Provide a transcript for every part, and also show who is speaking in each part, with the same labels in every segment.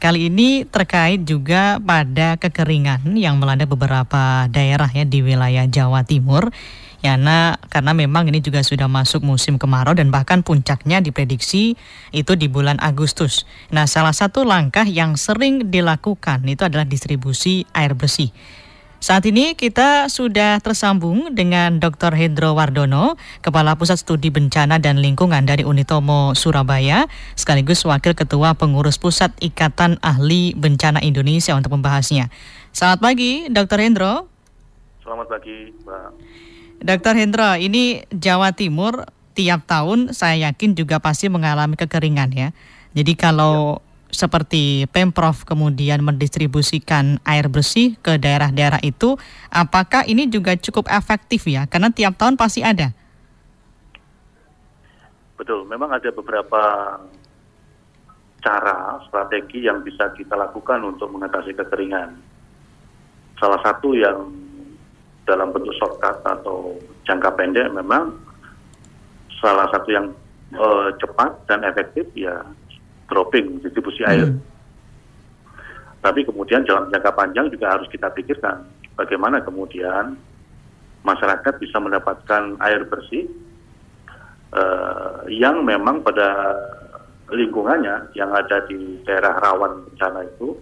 Speaker 1: Kali ini terkait juga pada kekeringan yang melanda beberapa daerah ya di wilayah Jawa Timur. Yana karena memang ini juga sudah masuk musim kemarau dan bahkan puncaknya diprediksi itu di bulan Agustus. Nah, salah satu langkah yang sering dilakukan itu adalah distribusi air bersih. Saat ini kita sudah tersambung dengan Dr. Hendro Wardono, Kepala Pusat Studi Bencana dan Lingkungan dari Unitomo Surabaya, sekaligus Wakil Ketua Pengurus Pusat Ikatan Ahli Bencana Indonesia untuk membahasnya. Selamat pagi, Dr. Hendro.
Speaker 2: Selamat pagi, Mbak.
Speaker 1: Dr. Hendro, ini Jawa Timur tiap tahun saya yakin juga pasti mengalami kekeringan ya. Jadi kalau ya seperti Pemprov kemudian mendistribusikan air bersih ke daerah-daerah itu, apakah ini juga cukup efektif ya? Karena tiap tahun pasti ada.
Speaker 2: Betul, memang ada beberapa cara, strategi yang bisa kita lakukan untuk mengatasi kekeringan. Salah satu yang dalam bentuk shortcut atau jangka pendek memang salah satu yang uh, cepat dan efektif ya dropping distribusi air. Hmm. Tapi kemudian dalam jangka panjang juga harus kita pikirkan bagaimana kemudian masyarakat bisa mendapatkan air bersih uh, yang memang pada lingkungannya yang ada di daerah rawan bencana itu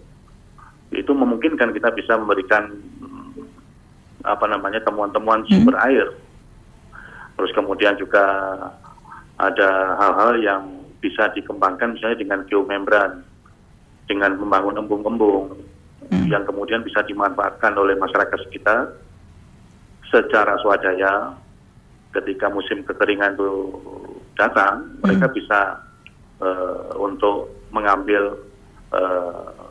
Speaker 2: itu memungkinkan kita bisa memberikan apa namanya temuan-temuan sumber hmm. air. Terus kemudian juga ada hal-hal yang bisa dikembangkan misalnya dengan geomembran, dengan membangun embung-embung hmm. yang kemudian bisa dimanfaatkan oleh masyarakat sekitar secara swadaya ketika musim kekeringan itu datang, hmm. mereka bisa uh, untuk mengambil eh,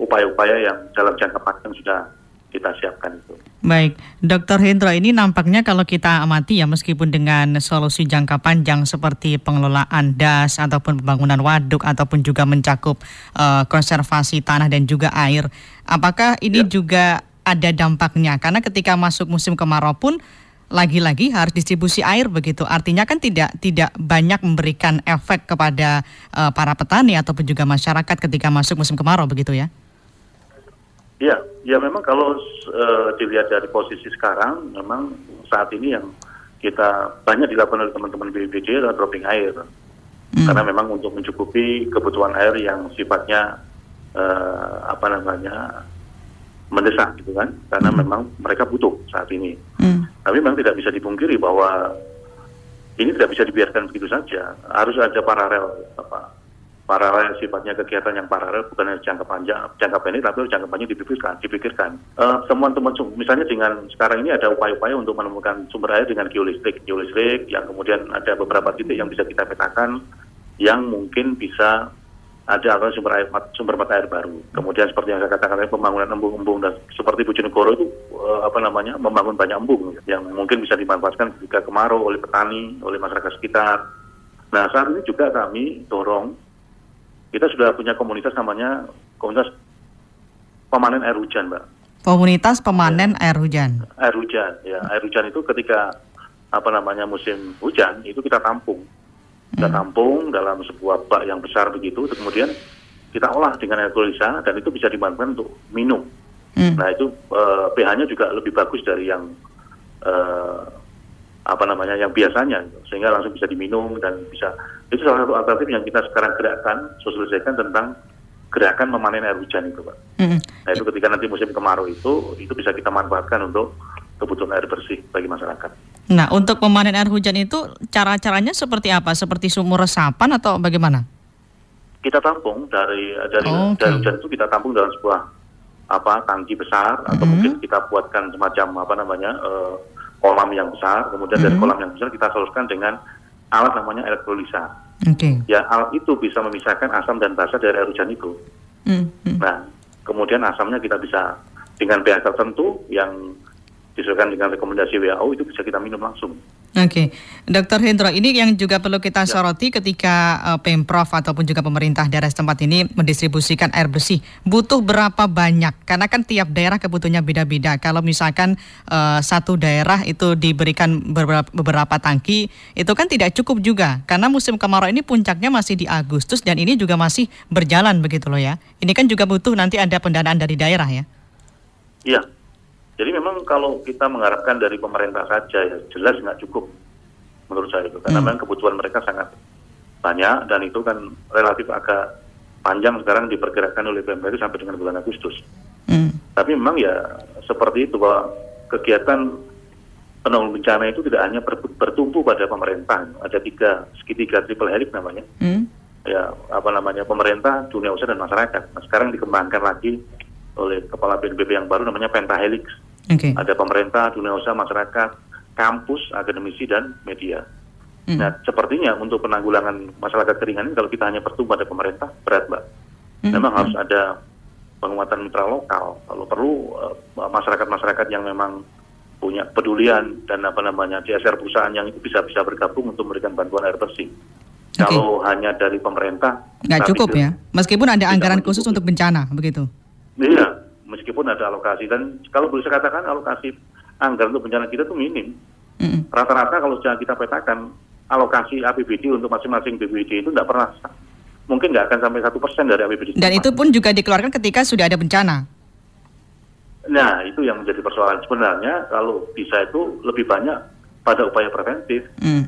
Speaker 2: upaya-upaya uh, yang dalam jangka panjang sudah kita siapkan itu.
Speaker 1: Baik, Dr. Hendro ini nampaknya kalau kita amati ya meskipun dengan solusi jangka panjang seperti pengelolaan das ataupun pembangunan waduk ataupun juga mencakup uh, konservasi tanah dan juga air, apakah ini ya. juga ada dampaknya? Karena ketika masuk musim kemarau pun lagi-lagi harus distribusi air begitu. Artinya kan tidak tidak banyak memberikan efek kepada uh, para petani ataupun juga masyarakat ketika masuk musim kemarau begitu ya.
Speaker 2: Ya, memang kalau uh, dilihat dari posisi sekarang, memang saat ini yang kita banyak dilakukan oleh teman-teman BPBD adalah dropping air. Hmm. Karena memang untuk mencukupi kebutuhan air yang sifatnya uh, apa namanya mendesak gitu kan, karena hmm. memang mereka butuh saat ini. Hmm. Tapi memang tidak bisa dipungkiri bahwa ini tidak bisa dibiarkan begitu saja. Harus ada paralel apa paralel sifatnya kegiatan yang paralel bukan hanya jangka panjang jangka pendek tapi jangka panjang dipikirkan dipikirkan uh, temuan-temuan misalnya dengan sekarang ini ada upaya-upaya untuk menemukan sumber air dengan geolistrik geolistrik yang kemudian ada beberapa titik yang bisa kita petakan yang mungkin bisa ada atau sumber air sumber mata air baru. Kemudian seperti yang saya katakan pembangunan embung-embung dan seperti Bojonegoro itu uh, apa namanya membangun banyak embung yang mungkin bisa dimanfaatkan ketika kemarau oleh petani, oleh masyarakat sekitar. Nah saat ini juga kami dorong kita sudah punya komunitas namanya komunitas pemanen air hujan, Mbak.
Speaker 1: Komunitas pemanen ya. air hujan.
Speaker 2: Air hujan, ya. Air hujan itu ketika apa namanya musim hujan itu kita tampung. Kita hmm. tampung dalam sebuah bak yang besar begitu, kemudian kita olah dengan air kulisa dan itu bisa dimanfaatkan untuk minum. Hmm. Nah itu uh, pH-nya juga lebih bagus dari yang uh, apa namanya yang biasanya sehingga langsung bisa diminum dan bisa itu salah satu alternatif yang kita sekarang gerakkan sosialisasikan tentang gerakan memanen air hujan itu pak. Mm-hmm. Nah itu ketika nanti musim kemarau itu itu bisa kita manfaatkan untuk kebutuhan air bersih bagi masyarakat.
Speaker 1: Nah untuk memanen air hujan itu cara-caranya seperti apa? Seperti sumur resapan atau bagaimana?
Speaker 2: Kita tampung dari dari oh, okay. dari hujan itu kita tampung dalam sebuah apa tangki besar atau mm-hmm. mungkin kita buatkan semacam apa namanya uh, kolam yang besar, kemudian mm dari kolam yang besar kita solusikan dengan alat namanya elektrolisa. Okay. Ya alat itu bisa memisahkan asam dan basa dari air hujan itu. Mm -hmm. Nah, kemudian asamnya kita bisa dengan pH tertentu yang disesuaikan dengan rekomendasi WHO itu bisa kita minum langsung.
Speaker 1: Oke, Dokter Hendro, ini yang juga perlu kita ya. soroti ketika uh, pemprov ataupun juga pemerintah daerah setempat ini mendistribusikan air bersih, butuh berapa banyak? Karena kan tiap daerah kebutuhannya beda-beda. Kalau misalkan uh, satu daerah itu diberikan beberapa, beberapa tangki, itu kan tidak cukup juga. Karena musim kemarau ini puncaknya masih di Agustus dan ini juga masih berjalan begitu loh ya. Ini kan juga butuh nanti ada pendanaan dari daerah ya.
Speaker 2: Iya, jadi memang kalau kita mengharapkan dari pemerintah saja ya jelas nggak cukup menurut saya itu karena hmm. memang kebutuhan mereka sangat banyak dan itu kan relatif agak panjang sekarang diperkirakan oleh BMKG sampai dengan bulan Agustus. Hmm. Tapi memang ya seperti itu bahwa kegiatan penanggulangan bencana itu tidak hanya bertumpu pada pemerintah, ada tiga segitiga triple helix namanya. Hmm. Ya apa namanya pemerintah, dunia usaha dan masyarakat. Nah, sekarang dikembangkan lagi oleh kepala BNPB yang baru namanya pentahelix. Okay. Ada pemerintah, dunia usaha, masyarakat, kampus, akademisi dan media. Mm. Nah, sepertinya untuk penanggulangan masalah kekeringan ini kalau kita hanya bertumbuh pada pemerintah berat, mbak. Mm. Memang mm. harus ada penguatan mitra lokal. Kalau perlu eh, masyarakat-masyarakat yang memang punya pedulian dan apa namanya CSR perusahaan yang bisa bisa bergabung untuk memberikan bantuan air bersih. Okay. Kalau hanya dari pemerintah
Speaker 1: nggak cukup ya, meskipun ada anggaran khusus untuk bencana begitu.
Speaker 2: Iya, meskipun ada alokasi dan kalau boleh saya katakan alokasi anggaran untuk bencana kita itu minim. Rata-rata kalau sudah kita petakan alokasi APBD untuk masing-masing BPD itu tidak pernah mungkin nggak akan sampai satu persen dari APBD.
Speaker 1: Dan itu pun juga dikeluarkan ketika sudah ada bencana.
Speaker 2: Nah itu yang menjadi persoalan sebenarnya kalau bisa itu lebih banyak pada upaya preventif, mm.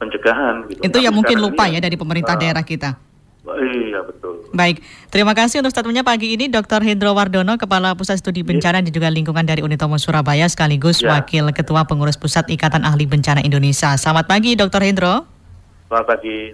Speaker 2: pencegahan.
Speaker 1: Gitu. Itu yang mungkin lupa ya dari pemerintah uh, daerah kita.
Speaker 2: Iya betul.
Speaker 1: Baik, terima kasih untuk statementnya pagi ini Dr. Hendro Wardono, Kepala Pusat Studi iya. Bencana yeah. dan juga Lingkungan dari Unitomo Surabaya sekaligus yeah. Wakil Ketua Pengurus Pusat Ikatan Ahli Bencana Indonesia. Selamat pagi Dr. Hendro.
Speaker 2: Selamat pagi.